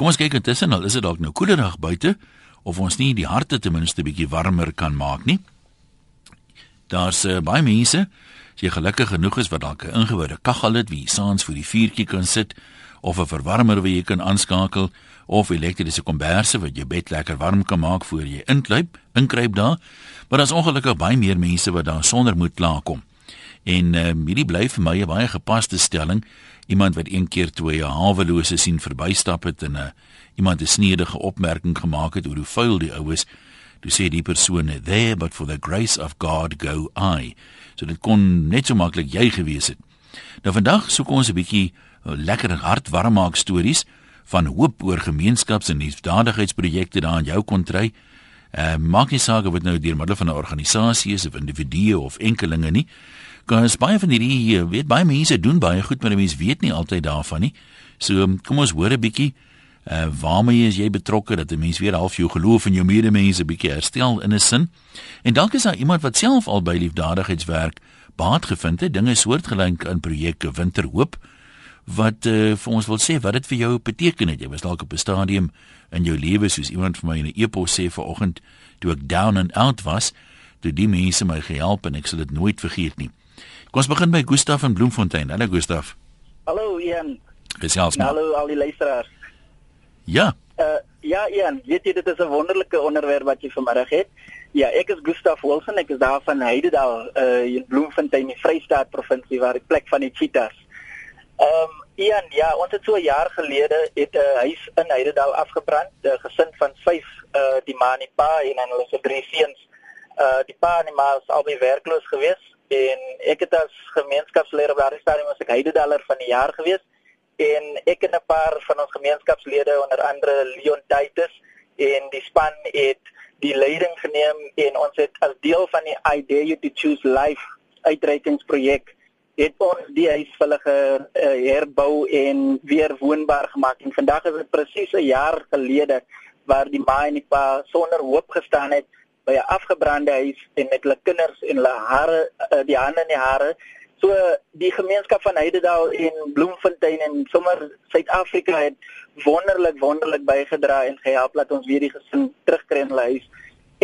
Kom ons kyk intussen, al is dit dalk nou koeler dag buite of ons nie die harte ten minste bietjie warmer kan maak nie. Daar's uh, baie mense, as jy gelukkig genoeg is wat dalk 'n ingeboude kaggel het wie saans vir die vuurtjie kan sit of 'n verwarmer wat jy kan aanskakel of elektriese komberse wat jou bed lekker warm kan maak voor jy inkruip, inkruip daar. Maar daar's ongelukkig baie meer mense wat daar sonder moet klaarkom. En uh, hierdie bly vir my 'n baie gepaste stelling. Iemand wat een keer twee hawelose sien verbystap het en 'n uh, iemand 'n snedige opmerking gemaak het oor hoe vuil die ou is. Toe sê die persoon, "There but for the grace of God go I." So dit kon net so maklik jy gewees het. Nou vandag soek ons 'n bietjie uh, lekker hartwarm maak stories van hoop oor gemeenskaps- en liefdadigheidsprojekte daar in jou kontry. Uh, maak nie saak of dit nou deur middel van 'n organisasie is of individue of enkelinge nie. Gous baie van hierdie eh, weet baie mense doen baie goed, maar mense weet nie altyd daarvan nie. So kom ons hoor 'n bietjie uh waarmee is jy betrokke dat 'n mens weer half jou geloof in jou medemense bietjie herstel in 'n sin. En dalk is daar iemand wat self al by liefdadigheidswerk baat gevind het, dinge soortgelyk in projekte Winterhoop wat uh, vir ons wil sê wat dit vir jou beteken het. Jy was dalk op 'n stadium in jou lewe soos iemand vir my in 'n e-pos sê vanoggend toe ek down and out was, toe die mense my gehelp en ek sal dit nooit vergeet nie. Kom ons begin by Gustaf in Bloemfontein. Hallo Gustaf. Hallo Ian. Gesels maar. Hallo al die luisteraars. Ja. Uh ja Ian, weet jy dit is 'n wonderlike onderwerp wat jy vanmiddag het. Ja, ek is Gustaf Wilson, ek is daar van Heidedal uh in Bloemfontein, die Vrystaat provinsie waar die plek van die cheetahs. Ehm um, Ian, ja, ons het so 'n jaar gelede het 'n uh, huis in Heidedal afgebrand, 'n gesin van 5 uh die ma en die pa en dan hulle se drie seuns. Uh die pa en die ma is albei werkloos geweest en ek het as gemeenskapsleier op daardie stadium as ek Heidedaler van die jaar geweest en ek en 'n paar van ons gemeenskapslede onder andere Leon Titus en die span het die leiding geneem en ons het as deel van die I Dare You to Choose Life uitreikingsprojek het ons die huis hulle ge, uh, herbou en weer woonbaar gemaak. En vandag is dit presies 'n jaar gelede waar die ma en die pa sonder hoop gestaan het by 'n afgebrande huis en met hulle kinders en hulle hare uh, die hande in die hare So die gemeenskap van Heidedal en Bloemfontein en sommer Suid-Afrika het wonderlik wonderlik bygedra en gehelp dat ons weer die gesin terugkry in hulle huis.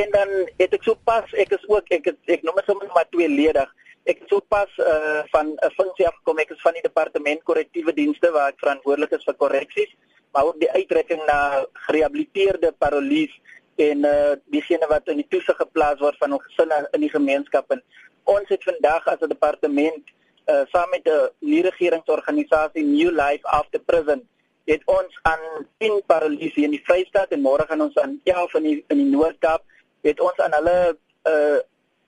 En dan het ek so pas, ek is ook ek het, ek noem dit sommer maar tweeledig. Ek het so pas uh, van 'n funksie afgekom. Ek is van die departement korrektiewe dienste waar ek verantwoordelik is vir korreksies, maar ook die uitrekking na gerehabiliteerde parolies en uh diegene wat in die toesig geplaas word van ons gesinne in die gemeenskap en ons het vandag as 'n departement uh saam met 'n nie regeringsorganisasie New Life After Prison het ons aan 10 paralisie in die Vrystaat en môre gaan ons aan 11 in die in die Noord-Kaap het ons aan hulle uh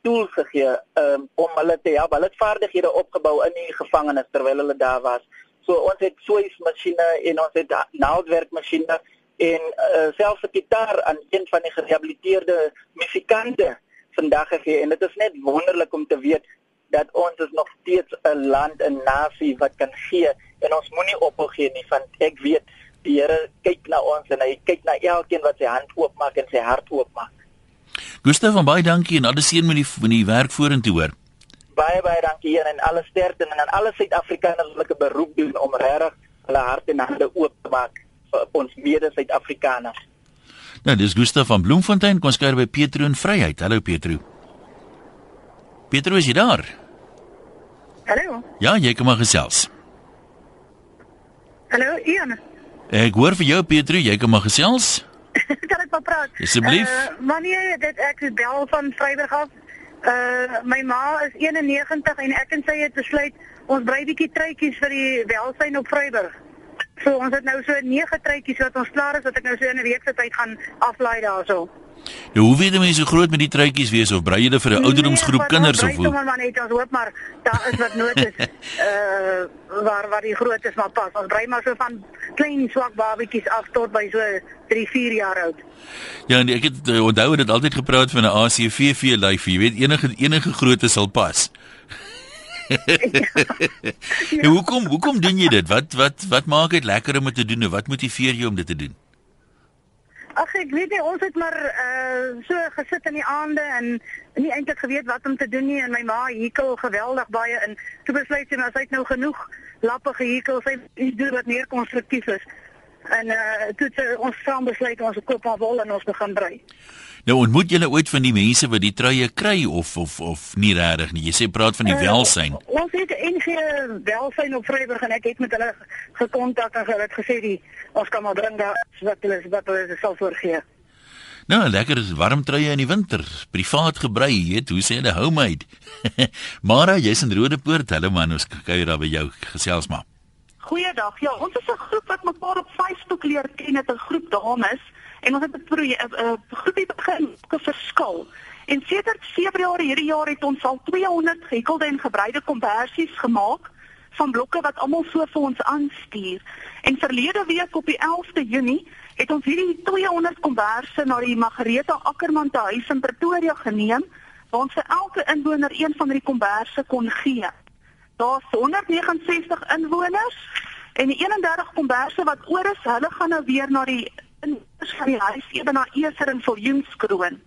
tools gegee um, om hulle te help. Hulle het vaardighede opgebou in die gevangenis terwyl hulle daar was. So ons het swees masjiene en ons het naaldwerkmasjiene en uh, selfs 'n gitaar aan een van die gerehabiliteerde musikante vandag gegee en dit is net wonderlik om te weet dat ons is nog steeds 'n land, 'n nasie wat kan gee en ons moenie ophou gee nie want ek weet die Here kyk na ons en hy kyk na elkeen wat sy hand oopmaak en sy hart oopmaak. Gustav van baie dankie en alles seën met die met die werk vorentoe hoor. Baie baie dankie en alle sterkte en aan alle Suid-Afrikaners wat 'n beroep doen om regtig hulle harte en hande oop te maak ons mede Suid-Afrikaners. Nou, dis Gustav van Bloemfontein, kom skryf by Petro in Vryheid. Hallo Petro. Petro, is jy daar? Hallo. Ja, jy kom maar gesels. Hallo, Ian. Ek hoor vir jou Petro, jy kom maar gesels. kan ek maar praat? Asseblief. Uh, maar nee, dit ek is bel van Vryburg af. Uh my ma is 91 en ek en sy het besluit ons brei bietjie truitjies vir die welsyn op Vryburg. So ons het nou so 9 truitjies wat ons klaar is wat ek nou so in 'n week se tyd gaan aflaai daarso. Nou hoe weet mense hoe groot met die truitjies wees of brei jy dit vir 'n ouderdomsgroep nee, kinders of hoe? Nee, maar net ons hoop maar daar is wat nood is. uh waar waar die groot is maar pas. Ons brei maar so van klein swak babetjies af tot by so 3, 4 jaar oud. Ja, en ek het uh, onthou dit altyd gepraat van 'n ACVV lyf, jy weet enige enige grootte sal pas. Ja. En hoekom hoekom doen jy dit? Wat wat wat maak dit lekker om dit te doen en wat motiveer jou om dit te doen? Ag ek weet nie ons het maar uh so gesit in die aande en nie eintlik geweet wat om te doen nie en my ma hekel geweldig baie in. Toe besluit sy maar sy het nou genoeg lappe gehekel, sy iets doen wat meer konstruktief is. En uh toe het ons saam besluit ons koop maar wol en ons begin brei. Nou ontmoet julle ooit van die mense wat die truie kry of of of nie regtig nie. Jy sê praat van die Uh, welsyn. Ons het NG welsyn op Vryburg en ek het met hulle gekontak en hulle het gesê die ons kan maar bring daar wat hulle wat hulle sal voorgee. Nou, lekker is warm truie in die winter, privaat gebrei, jy weet, hoe sê hulle homemade. Mara, jy's in Rodepoort. Hallo man, ons kuier daar by jou gesels maar. Goeiedag. Ja, ons is 'n groep wat mekaar op Facebook leer ken, 'n groep dames en ons het 'n 'n groepie begin op 'n verskil. En sedert Februarie hierdie jaar het ons al 200 gehekelde en gebreide kombersies gemaak van blokke wat almal so vir ons aanstuur. En verlede week op die 11de Junie het ons hierdie 200 komberse na die Margareta Ackerman te huis in Pretoria geneem waar ons vir elke inwoner een van hierdie komberse kon gee. Daar's 169 inwoners en die 31 komberse wat oor is, hulle gaan nou weer na die inwoners van die huis ewe na Eser en Viljoenskroon.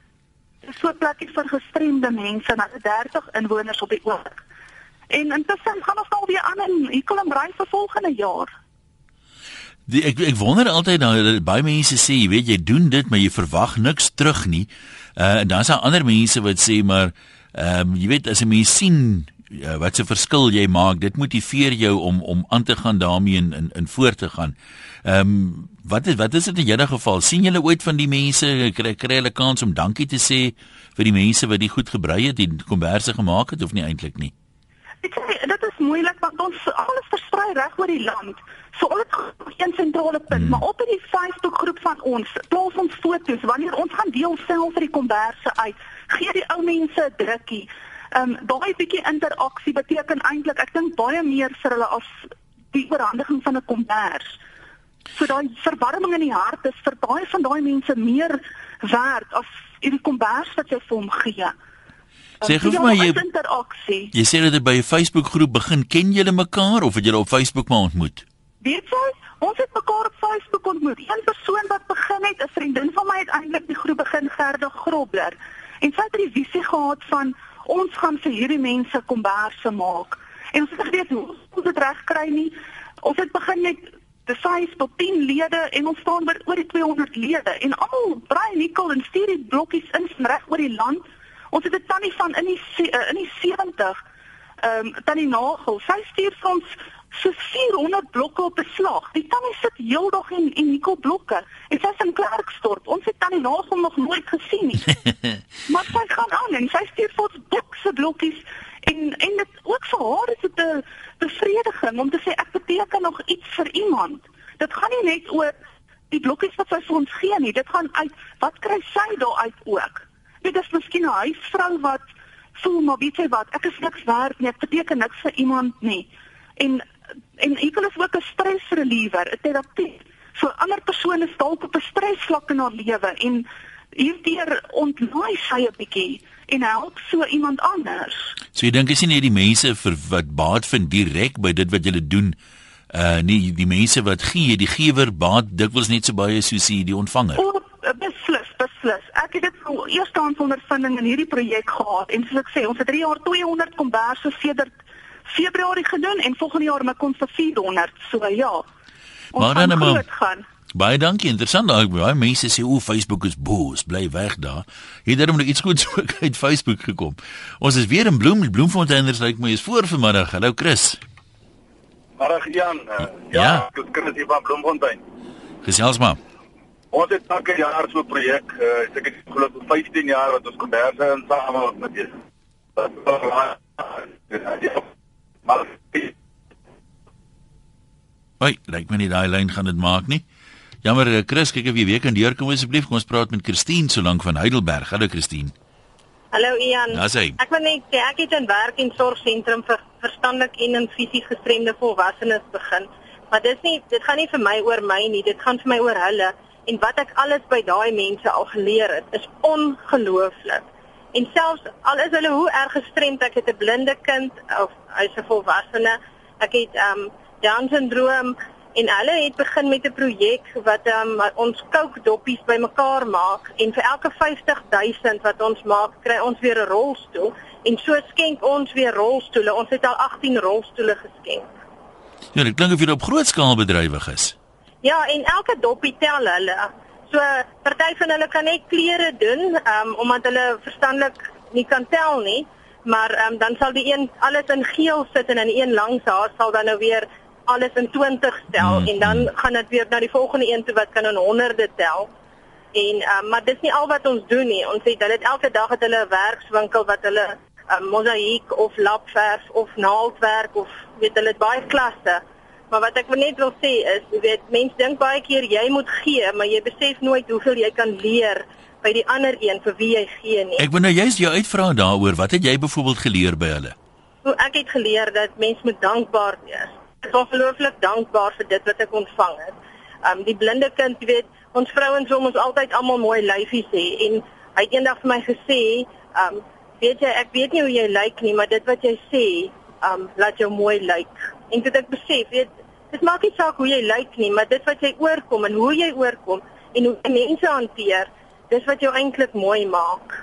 Dit is so 'n plekkie vir gestremde mense, na 30 inwoners op die oomblik. En intussen gaan ons nou weer aan in Ekelembrein vir volgende jaar. Die, ek ek wonder altyd nou baie mense sê, jy weet, jy doen dit, maar jy verwag niks terug nie. Uh en dan is daar ander mense wat sê maar ehm um, jy weet as 'n mens sien uh, wat 'n verskil jy maak, dit motiveer jou om om aan te gaan daarmee en in in voort te gaan. Ehm um, wat is wat is dit in julle geval? sien julle ooit van die mense kry kry hulle kans om dankie te sê vir die mense wat die goed gebrei het, die komberse gemaak het of nie eintlik nie? Dit is dit is moeilik want ons alles versprei reg oor die land. So ons het een sentrale punt, hmm. maar op in die Facebook groep van ons plaas ons foto's wanneer ons gaan deel self vir die komberse uit. Gee die ou mense 'n drukkie. Ehm um, daai bietjie interaksie beteken eintlik ek dink baie meer vir hulle as die oorhandiging van 'n kombers. So daai verwarming in die hart is vir baie van daai mense meer werd as die kombers wat jy vir hom gee. Sê gou vir my jy interaksie. jy sê dat dit by 'n Facebook groep begin. Ken julle mekaar of het julle op Facebook maar ontmoet? Weet jy, ons het mekaar op Facebook ontmoet. Een persoon wat begin het, 'n vriendin van my het eintlik die groep begin Gerda Grobler. En sy het die visie gehad van ons gaan vir hierdie mense komberse maak. En ons het geweet hoe ons dit reg kry nie. Ons het begin met die Facebook 10 lede en ons staan by oor die 200 lede en almal braai nikkel en stuur die blokkies in reg oor die land. Ons het 'n tannie van in die uh, in die 70 ehm um, tannie Nagel. Sy stuur vir ons so 400 blokke op 'n slag. Die tannie sit heeldag in in nikkel blokke en sy's in Klerksdorp. Ons het tannie Nagel nog nooit gesien nie. maar sy gaan aan en sy stuur vir ons bokse blokkies en en dit ook vir haar is dit 'n bevrediging om te sê ek beteken nog iets vir iemand. Dit gaan nie net oor die blokkies wat sy vir ons gee nie. Dit gaan uit wat kry sy daaruit ook. Dit is miskien 'n huisvrou wat voel maar weet jy wat, ek is niks werd nie, ek beteken niks vir iemand nie. En en ek is ook 'n stress reliever, 'n terapie. So ander persone is dalk op 'n stresvlak in haar lewe en hierdeur ontlaai sy 'n bietjie en help so iemand anders. So jy dink is nie net die mense vir wat baat vind direk by dit wat julle doen uh nie die mense wat gee, die gewer baat dikwels net so baie soos die, die ontvanger. O, beslis, beslis. Ek het dit vir eerstehands ondervinding in hierdie projek gehad en soos ek sê, ons het 3 jaar 200 komberse sedert Februarie gedoen en volgende jaar maak ons vir 400. So ja. Ons Maar dan maar- groot gaan. Baie dankie, interessant. Daai baie mense sê o, Facebook is boos, bly weg daar. Het daarom nog iets goeds ook uit Facebook gekom. Ons is weer in Bloem, Bloemfonteiners lyk my is voor vanmiddag. Hallo Chris. Marag Jan. Uh, Ja. ja, ek is kinders hier van Bloemfontein. Gesels maar. Ons het elke jaar so 'n projek, uh, ek het glo vir 15 jaar wat ons komberse en same met jy. Maar Hoi, lyk my nie daai lyn gaan dit maak nie. Jammer, eh, Chris, kyk of jy weer kan deurkom asseblief. Kom ons praat met Christine solank van Heidelberg. Hallo Christine. Hallo Ian. Daar's hy. Ek wil net sê ek het in werk en sorgsentrum vir verstandelik en en fisies gestremde volwassenes begin. Maar dis nie dit gaan nie vir my oor my nie, dit gaan vir my oor hulle en wat ek alles by daai mense al geleer het is ongelooflik. En selfs al is hulle hoe erg gestremd, ek het 'n blinde kind of hy's 'n volwassene. Ek het um Down syndroom en hulle het begin met 'n projek wat um ons kookdoppies bymekaar maak en vir elke 50000 wat ons maak, kry ons weer 'n rolstoel en so skenk ons weer rolstoele. Ons het al 18 rolstoele geskenk. Ja, dit klink of jy op groot skaal bedrywig is. Ja, en elke doppie tel hulle. So party van hulle kan net klere doen, um, omdat hulle verstandelik nie kan tel nie, maar um, dan sal die een alles in geel sit en in een langs haar sal dan nou weer alles in 20 tel Hmm, en dan gaan dit weer na die volgende een toe wat kan in honderde tel. En um, maar dis nie al wat ons doen nie. Ons het hulle het elke dag het hulle 'n werkswinkel wat hulle um, mosaïek of lapverf of naaldwerk of weet hulle het baie klasse. Maar wat ek net wil sê is, jy weet, mense dink baie keer jy moet gee, maar jy besef nooit hoeveel jy kan leer by die ander een vir wie jy gee nie. Ek wil nou juist jou uitvra daaroor. Wat het jy byvoorbeeld geleer by hulle? Ek het geleer dat mens moet dankbaar wees. Ek is ongelooflik dankbaar vir dit wat ek ontvang het. Um die blinde kind, weet, ons vrouens wil ons altyd almal mooi lyfies hê en hy het eendag vir my gesê, um weet jy, ek weet nie hoe jy lyk nie, maar dit wat jy sê, um laat jou mooi lyk. En dit ek besef, weet, dit maak nie saak hoe jy lyk nie, maar dit wat jy oorkom en hoe jy oorkom en hoe mense hanteer, dis wat jou eintlik mooi maak.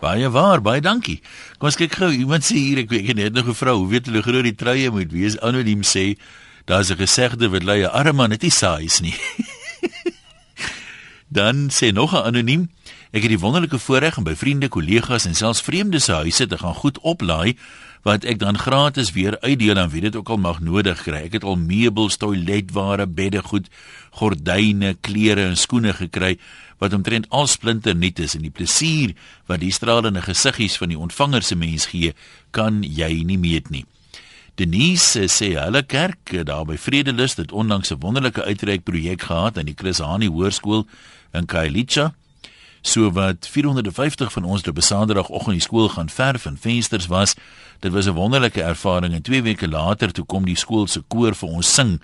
Baie waar, baie dankie. Kom ons kyk gou. Iemand sê hier ek, ek het nog gevra, hoe weet hulle groot die truie moet wees? Anoniem sê daar's 'n gesegde wat lui 'n arme man het nie saais nie. Dan sê nog 'n anoniem, ek het die wonderlike voorreg om by vriende, kollegas en selfs vreemdes se huise te gaan goed oplaai wat ek dan gratis weer uitdeel aan wie dit ook al mag nodig kry. Ek het al meubels, toiletware, beddegoed, gordyne, klere en skoene gekry wat omtrent al splinter nuut is en die plesier wat die stralende gesiggies van die ontvanger se mens gee, kan jy nie meet nie. Denise sê hulle kerk eh, daar by Vredelus het onlangs 'n wonderlike uitreik projek gehad aan die Chris Hani Hoërskool in Kailicha. So wat 450 van ons op Saterdagoggend die skool gaan verf en vensters was. Dit was 'n wonderlike ervaring en 2 weke later toe kom die skool se koor vir ons sing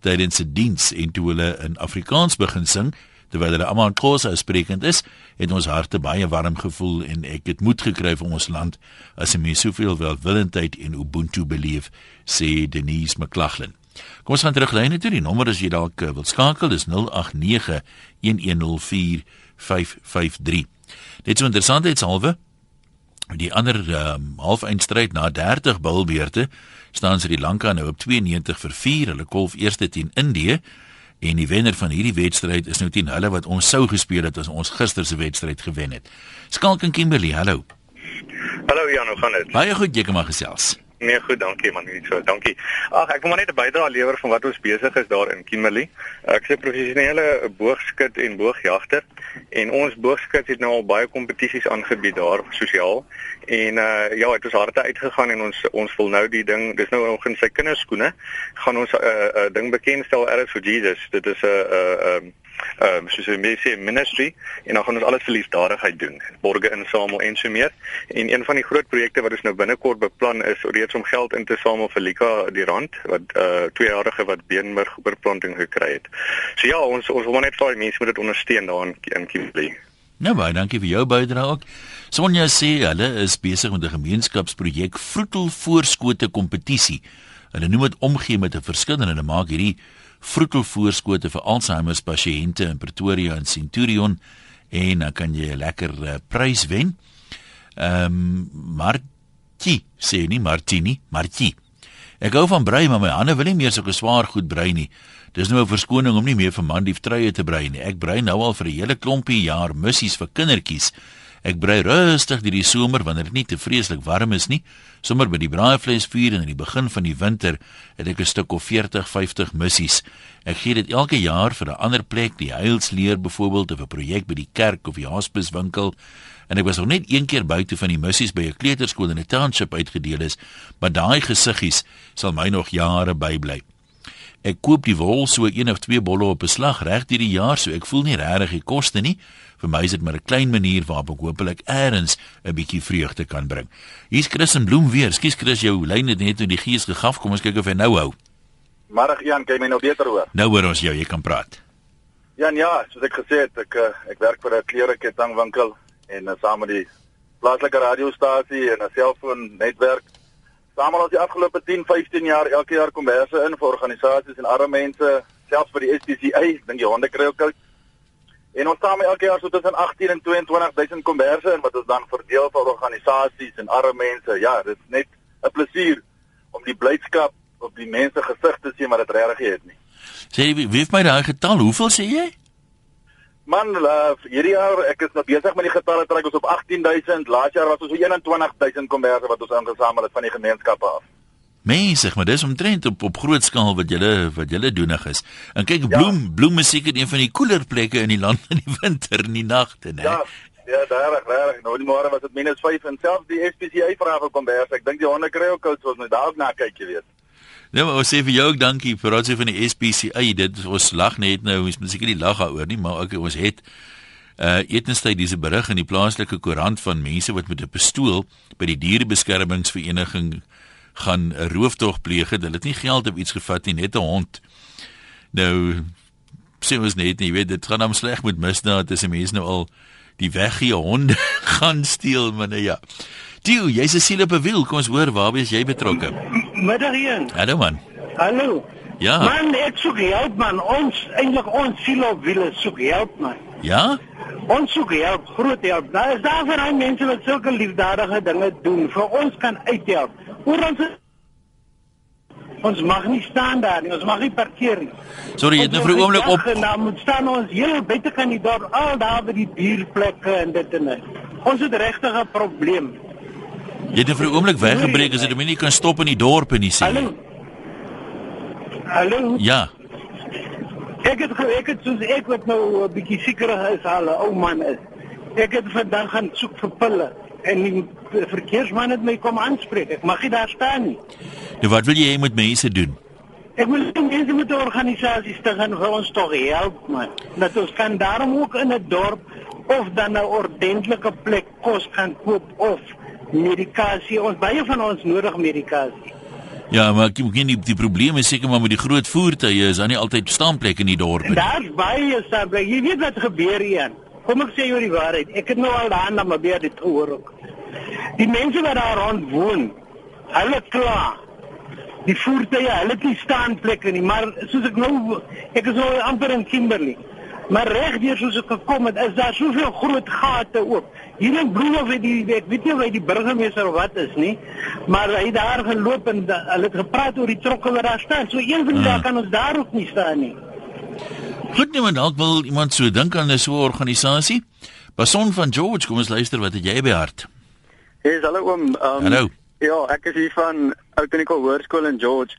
tydens 'n diens en toe hulle in Afrikaans begin sing terwyl hulle almal in Xhosa sprekend is, het ons harte baie warm gevoel en ek het moed gekry vir ons land as 'n mens soveel welwillendheid en ubuntu beleef, sê Denise McLaughlin. Kom ons gaan terug lyne toe. Die nommer as jy dalk eh, wil skakel is 089 1104 553. Dit is interessantheidshalwe. Die ander um, halfeindstryd na 30 bilbeerte staan Sri Lanka nou op 92 vir 4. Hulle kolf eerste teen Indië en die wenner van hierdie wedstryd is nou teen hulle wat ons sou gespeel het as ons gister se wedstryd gewen het. Skalk en Kimberley, hallo. Hallo Jan, hoe gaan dit? Baie goed, jy kan maar gesels. Nee, goed, dankie man, net so. Dankie. Ag, ek wil maar net 'n bydrae lewer van wat ons besig is daar in Kimberley. Ek is 'n professionele boogskut en boogjagter en ons boogskut het nou al baie kompetisies aangebied daar sosiaal. En uh ja, het ons harte uitgegaan en ons ons wil nou die ding, dis nou nog in sy kinderskoene, gaan ons 'n uh, uh, ding bekendstel Eris for Jesus. Dit is 'n uh, 'n uh, um, ehm um, soos 'n mense ministry en dan gaan ons alles vir liefdadigheid doen. Borge insamel en so meer. En een van die groot projekte wat ons nou binnekort beplan is reeds om geld in te samel vir Lika die rand wat uh tweejarige wat beenmergoorplanting gekry het. So ja, ons ons wil maar net vir die mense moet dit ondersteun daar in in Kimberley. Nou baie dankie vir jou bydrae ook. Sonja sê hulle is besig met 'n gemeenskapsprojek Vroetel Voorskote kompetisie. Hulle noem dit omgee met 'n verskil en hulle maak hierdie vroetel voorskote vir Alzheimer pasiënte in Pretoria en Centurion en dan kan jy 'n lekker uh, prys wen. Ehm um, Martie sê nie Martini, Martie. Ek hou van brei, maar my hande wil nie meer sulke swaar goed brei nie. Dis nou 'n verskoning om nie meer vir mandief truie te brei nie. Ek brei nou al vir 'n hele klompie jaar missies vir kindertjies. Ek brei rustig deur die somer wanneer dit nie te vreeslik warm is nie. Sommer by die braaivleisvuur en in die begin van die winter het ek 'n stuk of 40, 50 missies. Ek gee dit elke jaar vir 'n ander plek, die Heilsleer byvoorbeeld of 'n projek by die kerk of die hospice winkel. En ek was nog net een keer buite van die missies by 'n kleuterskool in 'n township uitgedeel is, maar daai gesiggies sal my nog jare bybly. Ek koop die wol so een of twee bolle op beslag reg deur die jaar, so ek voel nie regtig die koste nie. Vir my is dit maar 'n klein manier waarop ek hopelik eers 'n bietjie vreugde kan bring. Hier's Chris en Bloem weer. Skus Chris, jou lyn het net in die gees gegaf. Kom ons kyk of hy nou hou. Middag Jan, kan jy my nou beter hoor? Nou hoor ons jou, jy kan praat. Jan, ja, soos ek gesê het, ek uh, ek werk vir 'n klerekettingwinkel en uh, saam met die plaaslike radiostasie en 'n selfoonnetwerk saam al ons die afgelope 10, 15 jaar elke jaar komberse in vir organisasies en arme mense, selfs vir die SPCA, ek dink die honde kry ook uit. En ons saam elke jaar so tussen 18 en 22000 komberse in wat ons dan verdeel vir organisasies en arme mense. Ja, dit is net 'n plesier om die blydskap op die mense gesig te sien wat dit regtig het nie. Sê wie wie het my daai getal? Hoeveel sê jy? Man, uh, hierdie jaar ek is nou besig met die getalle trek ons op 18000. Laas jaar was ons so 21000 komberse wat ons ingesamel het van die gemeenskappe af. Mense, maar dis omtrent op op groot skaal wat julle wat julle doenig is. En kyk, bloem, ja. bloem is seker een van die koeler plekke in die land in die winter en die nagte, né? Ja. Ja, daar reg. Nou die môre was dit minus 5 en selfs die SPCA vra vir kombers. Ek dink die honde kry ook koud, soos net daar ook na kyk, jy weet. Nee, maar ons sê vir jou ook dankie vir jy van die SPCA dit ons lag net nou, ons moet seker nie lag daaroor nie, maar ook ons het uh etenstyd dis 'n berig in die plaaslike koerant van mense wat met 'n pistool by die dierebeskermingsvereniging gaan 'n rooftog pleeg het. Hulle het nie geld of iets gevat nie, net 'n hond. Nou sê ons net, jy weet, dit gaan hom sleg met misdaad, dis 'n mens nou al die weggee honde gaan steel, maar nou ja. Dio, jy's 'n siel op 'n wiel. Kom ons hoor, waar is jy betrokke? Middag hier. Hallo man. Hallo. Ja. Man, ek soek hulp man. Ons eintlik ons siel op wiele soek hulp man. Ja? Ons soek hulp, groot hulp. Daar is daar vir al mense wat sulke liefdadige dinge doen. Vir ons kan uithelp. Hoe ons Ons mag nie staan daar nie. Ons mag nie parkeer nie. Sorry, jy het nou vir 'n oomblik op. Nou moet staan ons heel buite kan die dorp al daar by die dierplekke en dit en dit. Ons het regtig 'n probleem. Jy het nou vir 'n oomblik weggebreek as jy dit nie kan stop in die dorp en nie sê. Hallo. Hallo. Ja. Ek het ek het soos ek wat nou 'n bietjie sekerig is al 'n ou man is. Ek het vandag gaan soek vir pille en die verkeersman het my kom aanspreek. Ek mag nie daar staan nie. Nou wat wil jy hê moet mense doen? Ek wil hê mense moet organisasies te gaan vir ons tog help man. Dat ons kan daarom ook in 'n dorp of dan 'n ordentlike plek kos gaan koop of medikasie. Ons baie van ons nodig medikasie. Ja, maar ek dink die, die probleem is seker maar met die groot voertuie is daar nie altyd staanplekke in die dorp nie. Daar's baie staanplekke. Jy weet wat gebeur hier. Kom ek sê jou die waarheid. Ek het nou al daar na my beer dit gehoor ook. Die mense wat daar rond woon, hulle kla. Die voertuie, hulle het nie staanplekke nie, maar soos ek nou ek is nou amper in Kimberley. Maar reg deur soos ek gekom het, is daar soveel groot gate oop. Hier in Bloemhof het die ek weet nie of hy die burgemeester of wat is nie, maar hy daar geloop en da, hulle het gepraat oor die trokke wat daar staan. So een van die dae kan ons daar ook nie staan nie. Goed nie, maar dalk wil iemand so dink aan 'n so 'n organisasie. Bason van George, kom ons luister wat het jy by hart? Hey, hallo oom. Um, Hallo. Ja, ek is hier van Oudtshoorn Hoërskool in George.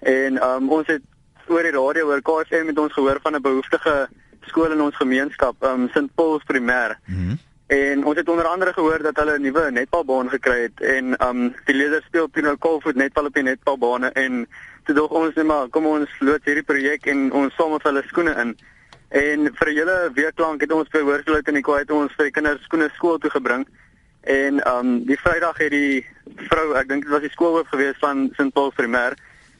En um, ons het oor die radio oor KFM met ons gehoor van 'n behoeftige skool in ons gemeenskap, um, St Paul's Primêr. Mhm. Mm En ons het onder andere gehoor dat hulle 'n nuwe netbalbaan gekry het en um die leerders speel toe nou kolvoet netbal op die netbalbane en toe dog ons net maar kom ons loods hierdie projek en ons saam met hulle skoene in. En vir 'n hele week lank het ons by Hoërskool in die kwaai ons vir kinders skoene skool toe gebring. En um die Vrydag het die vrou, ek dink dit was die skoolhoof gewees van St Paul's Primêr,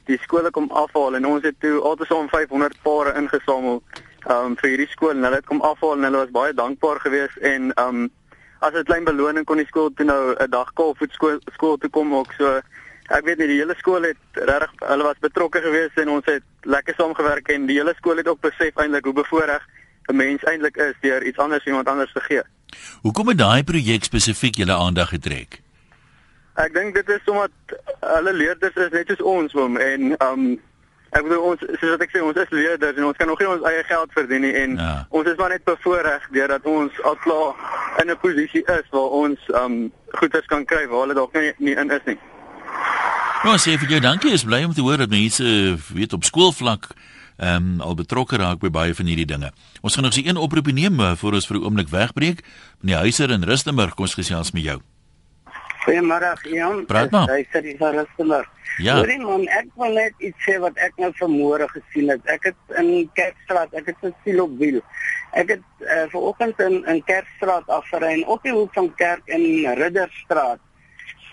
die skole kom afhaal en ons het toe altesaam 500 pare ingesamel um vir hierdie skool en hulle het kom afhaal en hulle was baie dankbaar geweest en um as 'n klein beloning kon die skool toe nou 'n dag kalfvoet skool skool toe kom ook so ek weet nie die hele skool het regtig hulle was betrokke geweest en ons het lekker saamgewerk en die hele skool het ook besef eintlik hoe bevoordeel 'n mens eintlik is deur iets anders iemand anders te gee. Hoekom het daai projek spesifiek julle aandag getrek? Ek dink dit is omdat hulle leerders is net soos ons oom en um ek bedoel ons soos wat ek sê ons is leerders en ons kan nog nie ons eie geld verdien nie en Ja. ons is maar net bevoordeel deurdat ons al klaar in 'n posisie is waar ons um goederes kan kry waar hulle dalk nie, nie in is nie. Nou sê vir jou dankie, is bly om te hoor dat mense weet op skoolvlak ehm um, al betrokke raak by baie van hierdie dinge. Ons gaan nog se een oproepie neem eh, voor ons vir 'n oomblik wegbreek. Meneer Huiser in Rustenburg, kom ons gesels met jou. Goeiemôre, Jan. Praat maar. Hy sê dis Rustenburg. Ja. Hoorie man, ek wil net iets sê wat ek nou vanmôre gesien het. Ek het in Kerkstraat, ek het 'n siel op wiel. Ek het uh, vanoggend in in Kerkstraat afgery en op die hoek van Kerk en Ridderstraat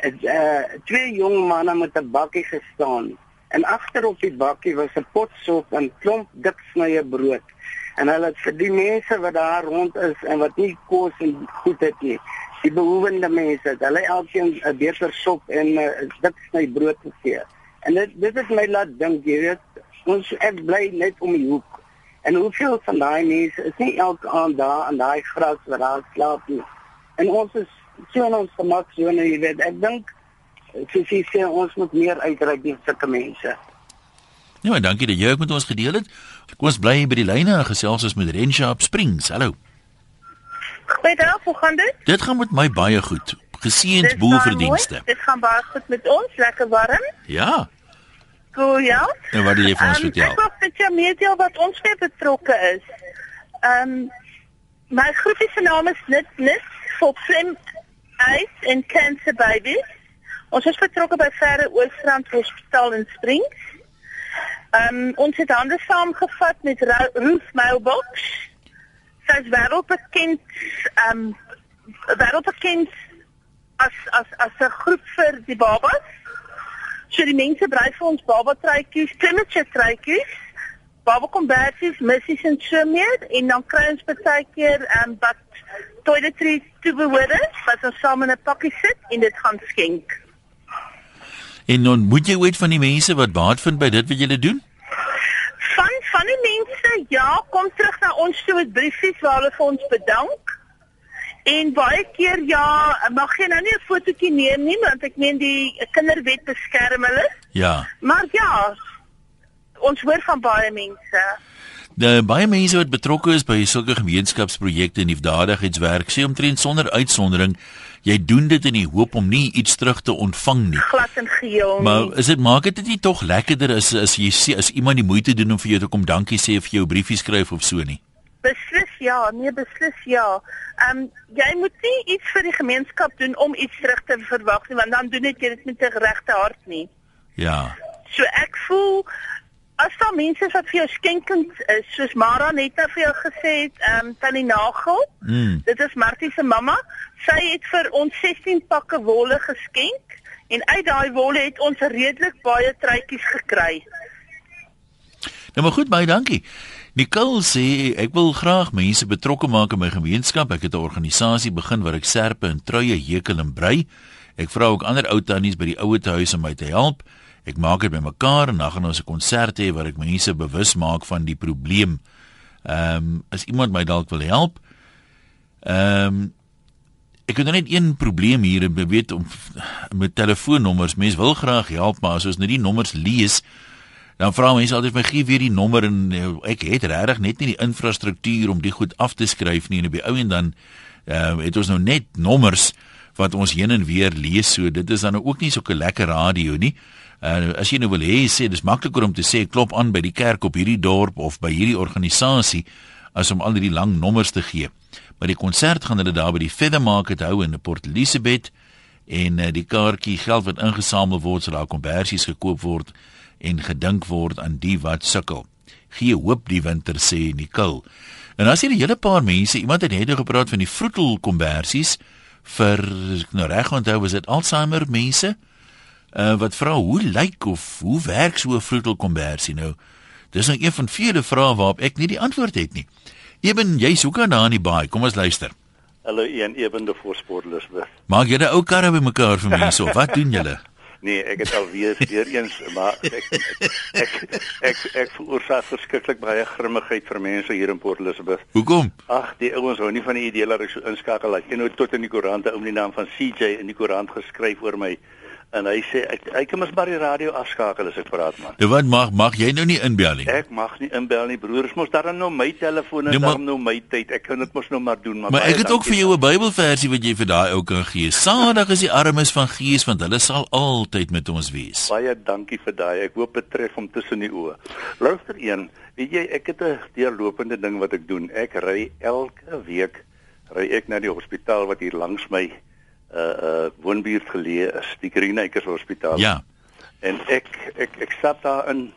uh, twee jong manne met 'n bakkie gestaan. En agter op die bakkie was 'n pot sop en klomp dik snye brood. En hulle het vir die mense wat daar rond is en wat nie kos en goed het nie, die behoevende mense, het hulle elkeen 'n beter sop en 'n dik sny brood gegee. En dit dit het my laat dink, jy weet, ons ek bly net om die hoek. En hoeveel van daai mense is nie elke aand daar aan daai gras wat daar slaap nie. En ons is so in ons gemaksone, jy weet, ek dink soos jy sê ons moet meer uitreik na sulke mense. Ja, en dankie dat jy ook met ons gedeel het. Kom ons bly by die lyne en gesels ons met Rensha op Springs. Hallo. Goeiedag, hoe gaan dit? Dit gaan met my baie goed. Geseënd boerverdienste. Dit gaan baie goed met ons, lekker warm. Ja. Cool, ja. En wat wil jy vir ons Um, vertel? Ek wil net jou meedeel wat ons mee betrokke is. Ehm um, my groepie se naam is Nit Nit for And Cancer Babies. Ons is betrokke by Verre Oosrand Hospitaal in Springs. Ehm um, ons het hande saamgevat met Ro- Ruth Mailbox. Sy is wêreldbekend ehm um, wêreldbekend as as as 'n groep vir die babas. So die mense brei vir ons baba truitjies, premature truitjies, baba kombersies, missies en so meer en dan kry ons baie keer ehm um, wat toiletries toebehorings wat ons saam in 'n pakkie sit en dit gaan skenk. En dan moet jy weet van die mense wat baat vind by dit wat jy doen? Van van die mense, ja, kom terug na ons toe met briefies waar hulle vir ons bedank. En baie keer ja, mag jy nou nie 'n fotootjie neem nie want ek meen die kinderwet beskerm hulle. Ja. Maar ja, ons hoor van baie mense. Die baie mense wat betrokke is by sulke gemeenskapsprojekte en liefdadigheidswerk sê omtrent sonder uitsondering jy doen dit in die hoop om nie iets terug te ontvang nie. Glad en geel. Maar nie. is dit maak dit nie tog lekkerder as as jy sê as iemand die moeite doen om vir jou te kom dankie sê of vir jou briefie skryf of so nie? Beslis ja, nee beslis ja. Ehm um, jy moet nie iets vir die gemeenskap doen om iets terug te verwag nie want dan doen dit jy dit met 'n regte hart nie. Ja. So ek voel as daar mense wat vir jou skenkend is, soos Mara net nou vir jou gesê het, ehm um, tannie Nagel, Mm. dit is Martie se mamma, sy het vir ons 16 pakke wolle geskenk en uit daai wolle het ons redelik baie truitjies gekry. Nou maar goed, baie dankie. Nicole sê ek wil graag mense betrokke maak in my gemeenskap. Ek het 'n organisasie begin waar ek serpe en truie hekel en brei. Ek vra ook ander ou tannies by die ouete huis om my te help. Ek maak dit bymekaar en dan gaan ons 'n konsert hê waar ek mense bewus maak van die probleem. Ehm um, as iemand my dalk wil help. Ehm um, ek het nou net een probleem hier jy weet om met telefoonnommers. Mense wil graag help, maar as ons net die nommers lees, dan vra mense altyd my gee weer die nommer en uh, ek het regtig net nie die infrastruktuur om die goed af te skryf nie en op die ou en dan uh, het ons nou net nommers wat ons heen en weer lees so dit is dan nou ook nie so 'n lekker radio nie. Uh, as jy nou wil hê sê dis makliker om te sê klop aan by die kerk op hierdie dorp of by hierdie organisasie as om al hierdie lang nommers te gee. Maar die konsert gaan hulle daar by die Feather Market hou in Port Elizabeth en uh, die kaartjie geld wat ingesamel word sal daar kombersies gekoop word en gedink word aan die wat sukkel. Gee hoop die winter sê Nicole. En as jy 'n hele paar mense, iemand het net nou gepraat van die vroetel kombersies vir ek nou reg onthou was dit Alzheimer mense uh, wat vra hoe lyk of hoe werk so 'n vroetel kombersie nou? Dis nou een van vele vrae waarop ek nie die antwoord het nie. Eben jy soek aan daar in die baai. Kom ons luister. Hallo een ewende voorsport Lisbeth. Maak julle ou karre bymekaar vir mense of wat doen julle? Nee, ek het al weer eens maar ek ek ek ek, ek veroorsaak verskriklik baie grimmigheid vir mense hier in Port Elizabeth. Hoekom? Ag, die ouens hou nie van die idee dat ek so inskakel dat jy nou tot in die koerant 'n ou met die naam van CJ in die koerant geskryf oor my en hy sê ek ek kan mos maar die radio afskakel as ek praat man. Nou wat mag mag jy nou nie inbel nie? Ek mag nie inbel nie broer, dis mos daarom nou my telefoon en Nee, daarom nou my tyd. Ek kan dit mos nou maar doen, maar Maar ek het ook vir jou 'n Bybelversie wat jy vir daai ou kan gee. Saterdag is die armes van gees want hulle sal altyd met ons wees. Baie dankie vir daai. Ek hoop dit tref hom tussen die oë. Luister een, weet jy, ek het 'n deurlopende ding wat ek doen. Ek ry elke week ry ek na die hospitaal wat hier langs my uh uh woonbuurt geleë is, die Greenacres Hospitaal. Ja. En ek ek ek stap daar in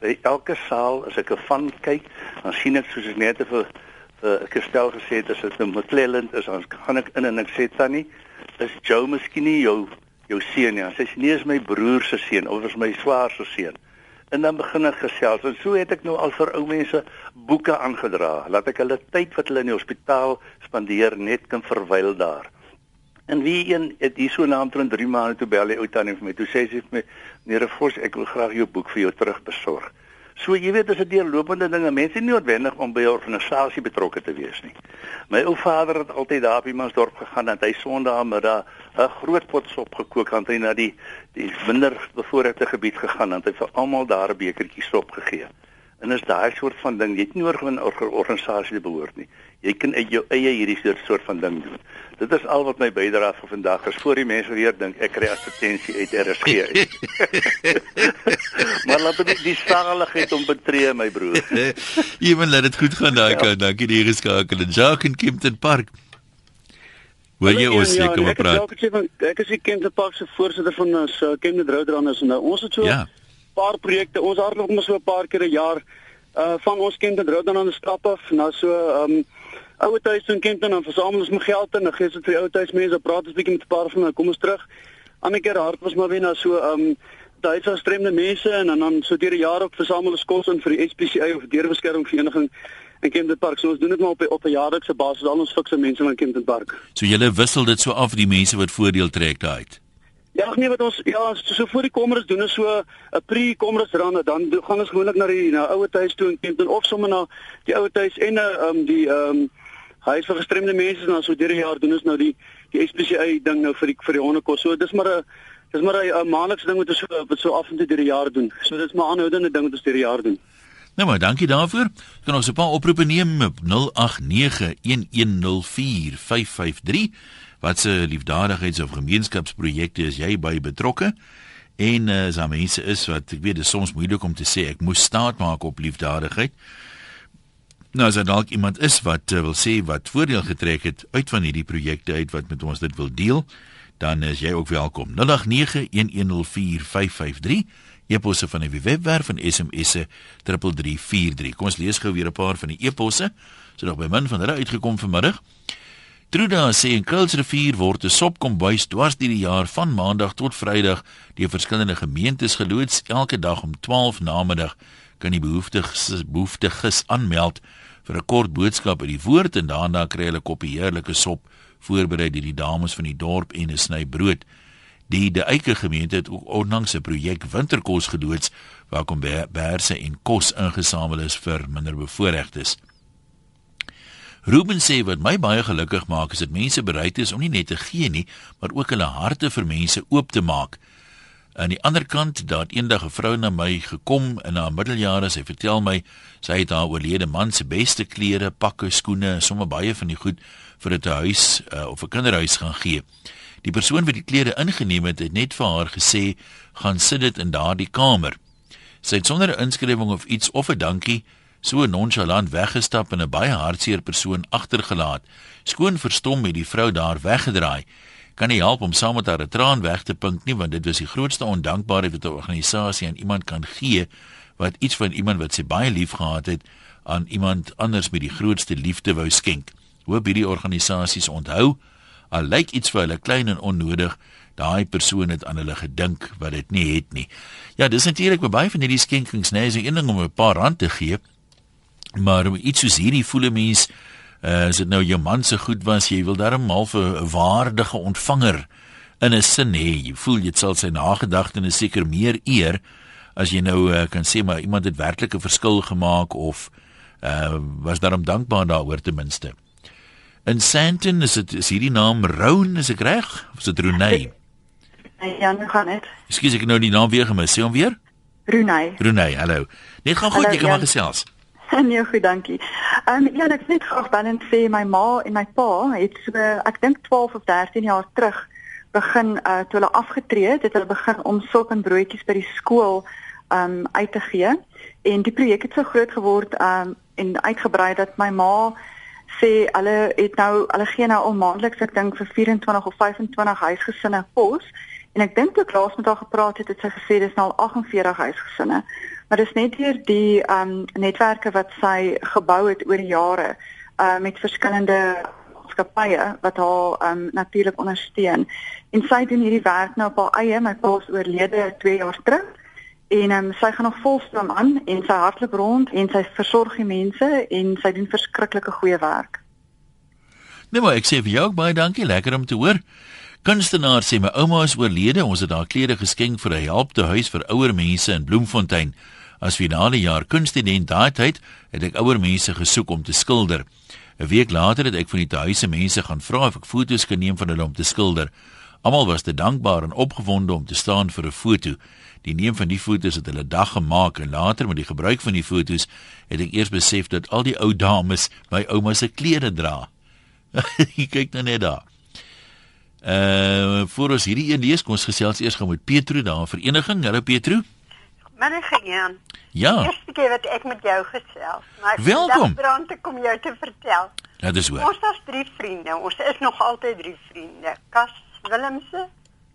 by elke saal as ek 'n van kyk, dan sien ek soos ek net vir vir Kristel gesê het as dit 'n McClelland is, dan gaan ek in en ek sê tannie, is Joe miskien nie jou jou seun nie. Sy sê nee, is my broer se seun of is my swaar se seun. En dan begin ek gesels en so het ek nou al vir ou mense boeke aangedra. Laat ek hulle tyd wat hulle in die hospitaal spandeer net kan verwyl daar. En wie een het hier so na omtrent 3 maande toe bel die ou tannie vir my. Toe sê sy vir my: "Meneer Vos, ek wil graag jou boek vir jou terugbesorg." So jy weet dis 'n deurlopende ding. Mense nie noodwendig om by 'n organisasie betrokke te wees nie. My ou vader het altyd daar by Mansdorp gegaan en hy Sondag middag 'n groot pot sop gekook en hy na die die minder bevoorregte gebied gegaan en hy vir almal daar 'n bekertjie sop gegee. En is daai soort van ding, jy het nie oor 'n organisasie behoort nie. Jy kan uit jou eie hierdie soort soort van ding doen. Dit is al wat my bydrae vir vandag is. Voor die mense weer dink ek kry assistensie uit RSG. maar laat dit die stadigheid om betree my broer. Ewen laat dit goed gaan daai ja. kant. Dankie die geskakel en Jacques in Kempton Park. Wil jy ons seker ja, praat? Ek, van, ek is die Kempton Park se voorsitter van ons uh, Kempton Roadrunners en nou ons het so ja. Paar projekte. Ons hardloop mos so 'n paar keer 'n jaar uh van ons Kempton Roadrunners stap af na so um ouer huis in Kempton en versamel ons my geld en dan gee dit vir die ouer huis mense praat ons bietjie met 'n paar van hulle kom ons terug. Ander keer hard was maar weer na so um Duitse gestremde mense en dan dan so deur die jare ook versamel ons kos in vir die SPCA of dierebeskerming vereniging in Kempton Park. So ons doen dit maar op op 'n jaarlikse basis al ons fikse mense van Kempton Park. So julle wissel dit so af die mense wat voordeel trek daai. Ja, nee wat ons ja, so, so voor die komers doen ons so 'n pre-komers rande dan do, gaan ons gewoonlik na die na ouer huis toe in Kempton of sommer na die ouer huis en nou um die um huis vir gestremde mense en dan so deur die jaar doen ons nou die die SPCA ding nou vir die vir die hondekos. So dis maar 'n Dis maar 'n maandelikse ding wat ons so wat so af en toe deur die jaar doen. So dit is maar aanhoudende ding wat ons deur die jaar doen. Nou maar dankie daarvoor. Kan ons 'n paar oproepe neem op 0891104553. Wat se liefdadigheids- of gemeenskapsprojekte is jy by betrokke? En uh, as daar mense is wat ek weet dit is soms moeilik om te sê ek moes staat maak op liefdadigheid. Nou as daar dalk iemand is wat uh, wil sê wat voordeel getrek het uit van hierdie projekte uit wat met ons dit wil deel dan is jy ook welkom. 0891104553. E-posse van die webwerf en SMS'e 3343. Kom ons lees gou weer 'n paar van die e-posse. So nog by min van hulle uitgekom vanmiddag. Truda sê in Kuilsrivier word 'n sopkombuis dwars deur die jaar van maandag tot vrydag deur verskillende gemeentes geloods elke dag om 12 namiddag kan die behoeftiges behoeftiges aanmeld vir 'n kort boodskap uit die woord en daarna kry hulle koppie heerlike sop voorberei deur die dames van die dorp en 'n sny brood. Die De Eike gemeente het ook onlangs 'n projek winterkos geloods waar kom berse en kos ingesamel is vir minderbevoorregtes. Ruben sê wat my baie gelukkig maak is dat mense bereid is om nie net te gee nie, maar ook hulle harte vir mense oop te maak. Aan die ander kant, daar het eendag 'n vrou na my gekom in haar middeljare, sy vertel my sy het haar oorlede man se beste klere, pakke, skoene, sommer baie van die goed vir 'n huis uh, of 'n kinderhuis gaan gee. Die persoon wat die klere ingeneem het, het net vir haar gesê, "Gaan sit dit in daardie kamer." Sy het sonder 'n inskrywing of iets of 'n dankie so nonchalant weggestap en 'n baie hartseer persoon agtergelaat. Skoon verstom het die vrou daar weggedraai. Kan nie help om saam met haar 'n traan weg te pink nie, want dit was die grootste ondankbaarheid wat 'n organisasie aan iemand kan gee wat iets van iemand wat sy baie lief gehad het aan iemand anders met die grootste liefde wou skenk hoop hierdie organisasies onthou al lyk iets vir hulle klein en onnodig daai persoon het aan hulle gedink wat dit nie het nie ja dis natuurlik baie van hierdie skenkings nê is 'n ding om 'n paar rand te gee maar iets soos hierdie voel 'n mens uh, as dit nou jou man se goed was jy wil darm half 'n waardige ontvanger in 'n sin hê jy voel jy sal sy nagedagtenis seker meer eer as jy nou uh, kan sê maar iemand het werklik 'n verskil gemaak of uh, was daarom dankbaar daaroor ten minste In Sandton is dit is hierdie naam Roan, is ek reg? Of is dit Runay? Ja, nou gaan dit. Ekskuus ek nou die naam weer gemis. Sê hom weer? Runay. Runay, hallo. Net gaan goed, jy kan maar gesels. Nee, goed, dankie. Ehm um, ja, ek net graag en sê my ma en my pa het so ek dink 12 of 13 jaar terug begin uh toe hulle afgetree het, het hulle begin om sulke en broodjies by die skool ehm um, uit te gee. En die projek het so groot geword ehm um, en uitgebrei dat my ma sê hulle het nou hulle gee nou al maandeliks ek dink vir 24 of 25 huisgesinne kos en ek dink toe Klaas met haar gepraat het het sy gesê dis nou al 48 huisgesinne maar dis net deur die um netwerke wat sy gebou het oor jare uh met verskillende maatskappye wat haar um natuurlik ondersteun en sy doen hierdie werk nou op haar eie my pa is oorlede 2 jaar terug en um, sy gaan nog volstroom aan en sy hardloop rond en sy versorg die mense en sy doen verskriklike goeie werk. Nee maar ek sê vir jou baie dankie, lekker om te hoor. Kunstenaar sê my ouma is oorlede, ons het haar klere geskenk vir 'n helpte huis vir ouer mense in Bloemfontein. As finale jaar kunststudent daai tyd het ek ouer mense gesoek om te skilder. 'n Week later het ek van die tuise mense gaan vra of ek foto's kan neem van hulle om te skilder. Almal was te dankbaar en opgewonde om te staan vir 'n foto. Die neem van die foto's het hulle dag gemaak en later met die gebruik van die foto's het ek eers besef dat al die ou dames my ouma se klere dra. Kyk nou net daar. Uh voor ons hierdie een lees, kom ons gesels eers gou met Petro daar vereniging. Hallo Petro. Manige Jan. Ja. Eerste keer wat ek met jou gesels. Maar Welkom. Brand te kom jou te vertel. Ja, dis hoor. Ons was drie vriende. Ons is nog altyd drie vriende. Kas Willemse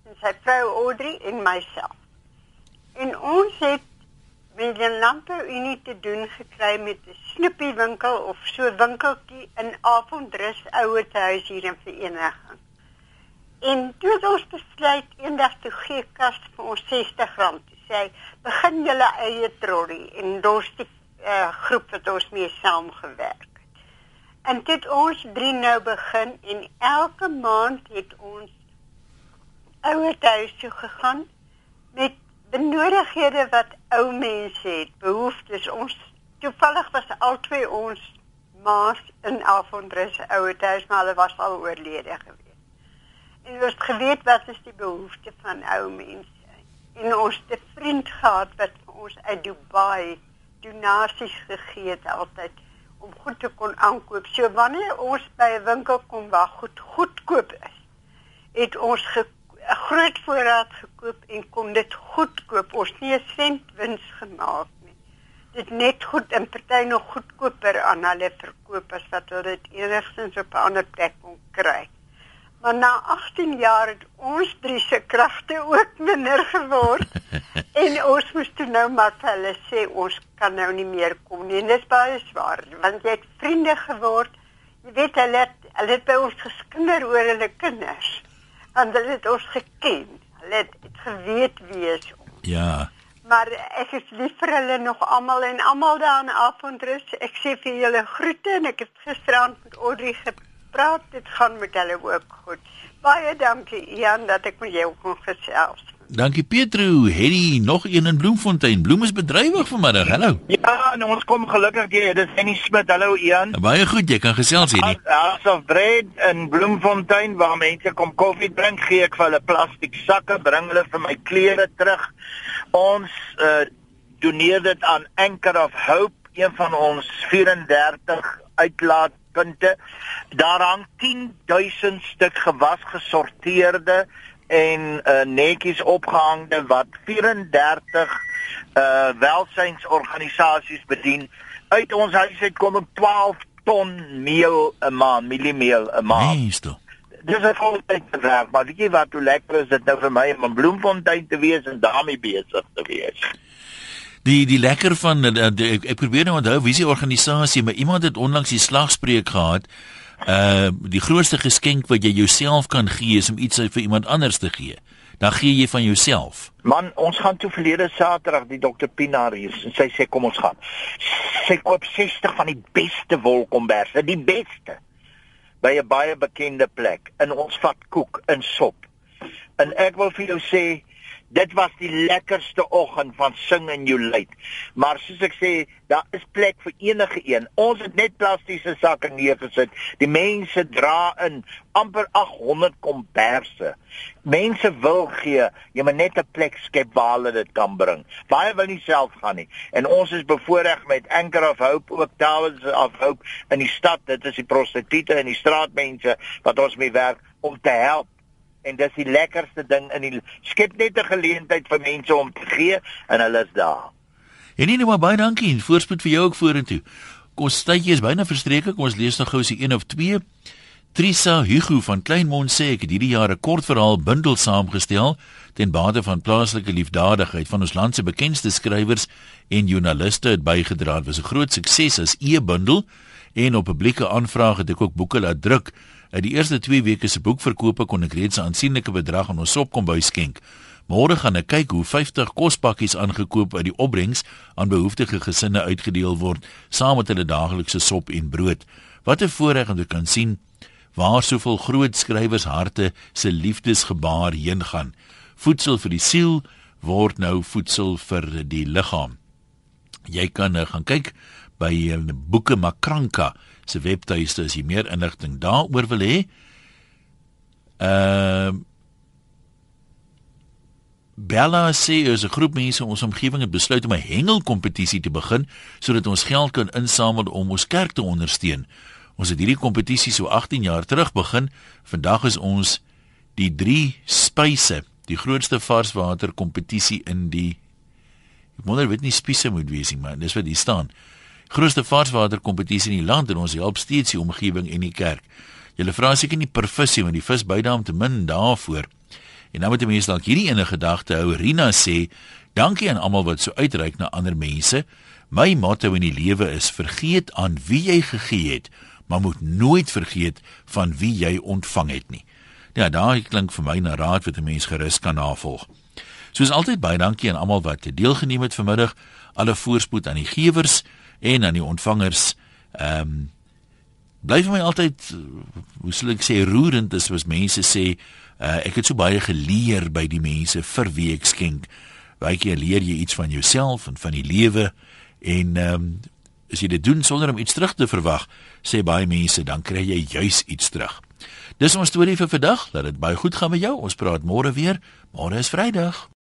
en sy vrou Audrey en myself. En ons het met die landbouunie te doen gekry met 'n snoepiewinkel of so winkeltjie in Avondrus ouer huis hier in vereniging. En toe het ons besluit eendag toe gee kas vir ons R60 te sê, begin julle eie trollie en daar's die uh, groep wat ons mee saamgewerk het. En dit ons drie nou begin en elke maand het ons ouer huis toe gegaan met benodighede wat ou mense het, behoeftes ons toevallig was albei ons maas in Avondrus ouer huis maar hulle was al oorlede gewees. Ons het geweet wat is die behoefte van ou mense. En ons 'n vriend gehad wat vir ons uit Dubai donasies gegee het altyd om goed te kon aankoop. So wanneer ons by 'n winkel kom waar goed goedkoop is, het ons 'n groot voorraad gekoop en kon dit goedkoop. Ons nie 'n sent wins gemaak nie. Dit net goed en party nog goedkoper aan hulle verkoop as wat hulle dit enigstens op 'n ander plek kon kry. Maar na 18 jaar het ons drie se kragte ook minder geword. en ons moes toe nou maar vir hulle sê ons kan nou nie meer kom nie. Dit is baie swaar want jy het vriende geword. Jy weet hulle het, hulle het by ons geskinder oor hulle kinders. En hulle het ons geken. Hulle het, het geweet wie is ons. Ja. Maar ek is lief vir hulle nog almal en almal daar in Avondrus. Ek sê vir julle groete en ek het gisteraand met Audrey gepraat praat, dit gaan met hulle ook goed. Baie dankie Ian dat ek met jou kon gesels. Dankie Petro, Hedy nog een in Bloemfontein. Bloem is bedrywig vanmiddag. Hallo. Ja, nou ons kom gelukkig jy, dis Henny Smit. Hallo Ian. Baie goed, jy kan gesels hier nie. House of Bread in Bloemfontein waar mense kom koffie drink, gee ek vir hulle plastiek sakke, bring hulle vir my klere terug. Ons uh doneer dit aan Anchor of Hope, een van ons 34 uitlaat punte. Daar hang 10000 stuk gewas gesorteerde en uh, netjies opgehangde wat 34 uh welsynsorganisasies bedien. Uit ons huis uit kom ek 12 ton meel 'n maand, mieliemeel 'n maand. Meeste. Dis 'n voltydse werk, maar weet jy wat hoe lekker is dit nou vir my om in Bloemfontein te wees en daarmee besig te wees. Die die lekker van uh, die, ek, ek probeer nou onthou wie se organisasie, maar iemand het onlangs die slagspreuk gehad. Uh die grootste geskenk wat jy jouself kan gee is om iets vir iemand anders te gee. Dan gee jy van jouself. Man, ons gaan toe verlede Saterdag die dokter Pinaar hier en sy sê kom ons gaan. Sy koop 60 van die beste wolkomberse, die beste by 'n baie bekende plek. In ons vat koek in sop. En ek wil vir jou sê Dit was die lekkerste oggend van sing en jou luid. Maar soos ek sê, daar is plek vir enige een. Ons het net plastiese sakke neergesit. Die mense dra in amper 800 komberse. Mense wil gee, jy moet net 'n plek skep waar hulle dit kan bring. Baie wil nie self gaan nie. En ons is bevoorreg met Anchor of Hope ook Towers of Hope in die stad. Dit is die prostituie en die straatmense wat ons mee werk om te help en dis die lekkerste ding in die skep net 'n geleentheid vir mense om te gee en hulle is daar. En nie net maar baie dankie en voorspoed vir jou ook vorentoe. Kom tydjie is byna verstreke, kom ons lees nog gou se 1 of 2. Trisa Hugo van Kleinmond sê ek het hierdie jaar 'n kort verhaal bundel saamgestel ten bate van plaaslike liefdadigheid van ons land se bekendste skrywers en joernaliste het bygedra. Dit was 'n groot sukses as e-bundel en op publieke aanvraag het ek ook boeke laat druk. Uit die eerste 2 weke se boekverkope kon ek reeds 'n aansienlike bedrag aan ons opkombuis skenk. Môre gaan ek kyk hoe 50 kospakkies aangekoop uit die opbrengs aan behoeftige gesinne uitgedeel word saam met hulle daaglikse sop en brood. Wat 'n voorreg om te kan sien waar soveel groot skrywers harte se liefdesgebaar heen gaan. Voedsel vir die siel word nou voedsel vir die liggaam. Jy kan uh, gaan kyk by uh, Boeke Makranka se webtuiste as jy meer inligting daaroor wil hê. Ehm uh, Bella sê is 'n groep mense in ons omgewing het besluit om 'n hengelkompetisie te begin sodat ons geld kan insamel om ons kerk te ondersteun. Ons het hierdie kompetisie so 18 jaar terug begin. Vandag is ons die 3 spyse, die grootste varswater kompetisie in die ek wonder weet nie spise moet wees nie, maar dis wat hier staan. Grootste varswater kompetisie in die land en ons help steeds die omgewing en die kerk. Julle vra seker nie per visie want die vis by daam te min daarvoor. En nou moet die mense dalk hierdie ene gedagte hou. Rina sê: "Dankie aan almal wat so uitreik na ander mense. My motto in die lewe is: vergeet aan wie jy gegee het, maar moet nooit vergeet van wie jy ontvang het nie." Ja, daai klink vir my na raad wat 'n mens gerus kan navolg. Soos altyd baie dankie aan almal wat deelgeneem het vanmiddag. Alle voorspoed aan die gewers en aan die ontvangers. Ehm um, bly vir my altyd hoe sou ek sê roerend is as mense sê Uh, ek het so baie geleer by die mense vir wie ek skenk. Baie keer leer jy iets van jouself en van die lewe en ehm um, as jy dit doen sonder om iets terug te verwag, sê baie mense dan kry jy juis iets terug. Dis ons storie vir vandag. Dat dit baie goed gaan met jou. Ons praat môre weer. Môre is Vrydag.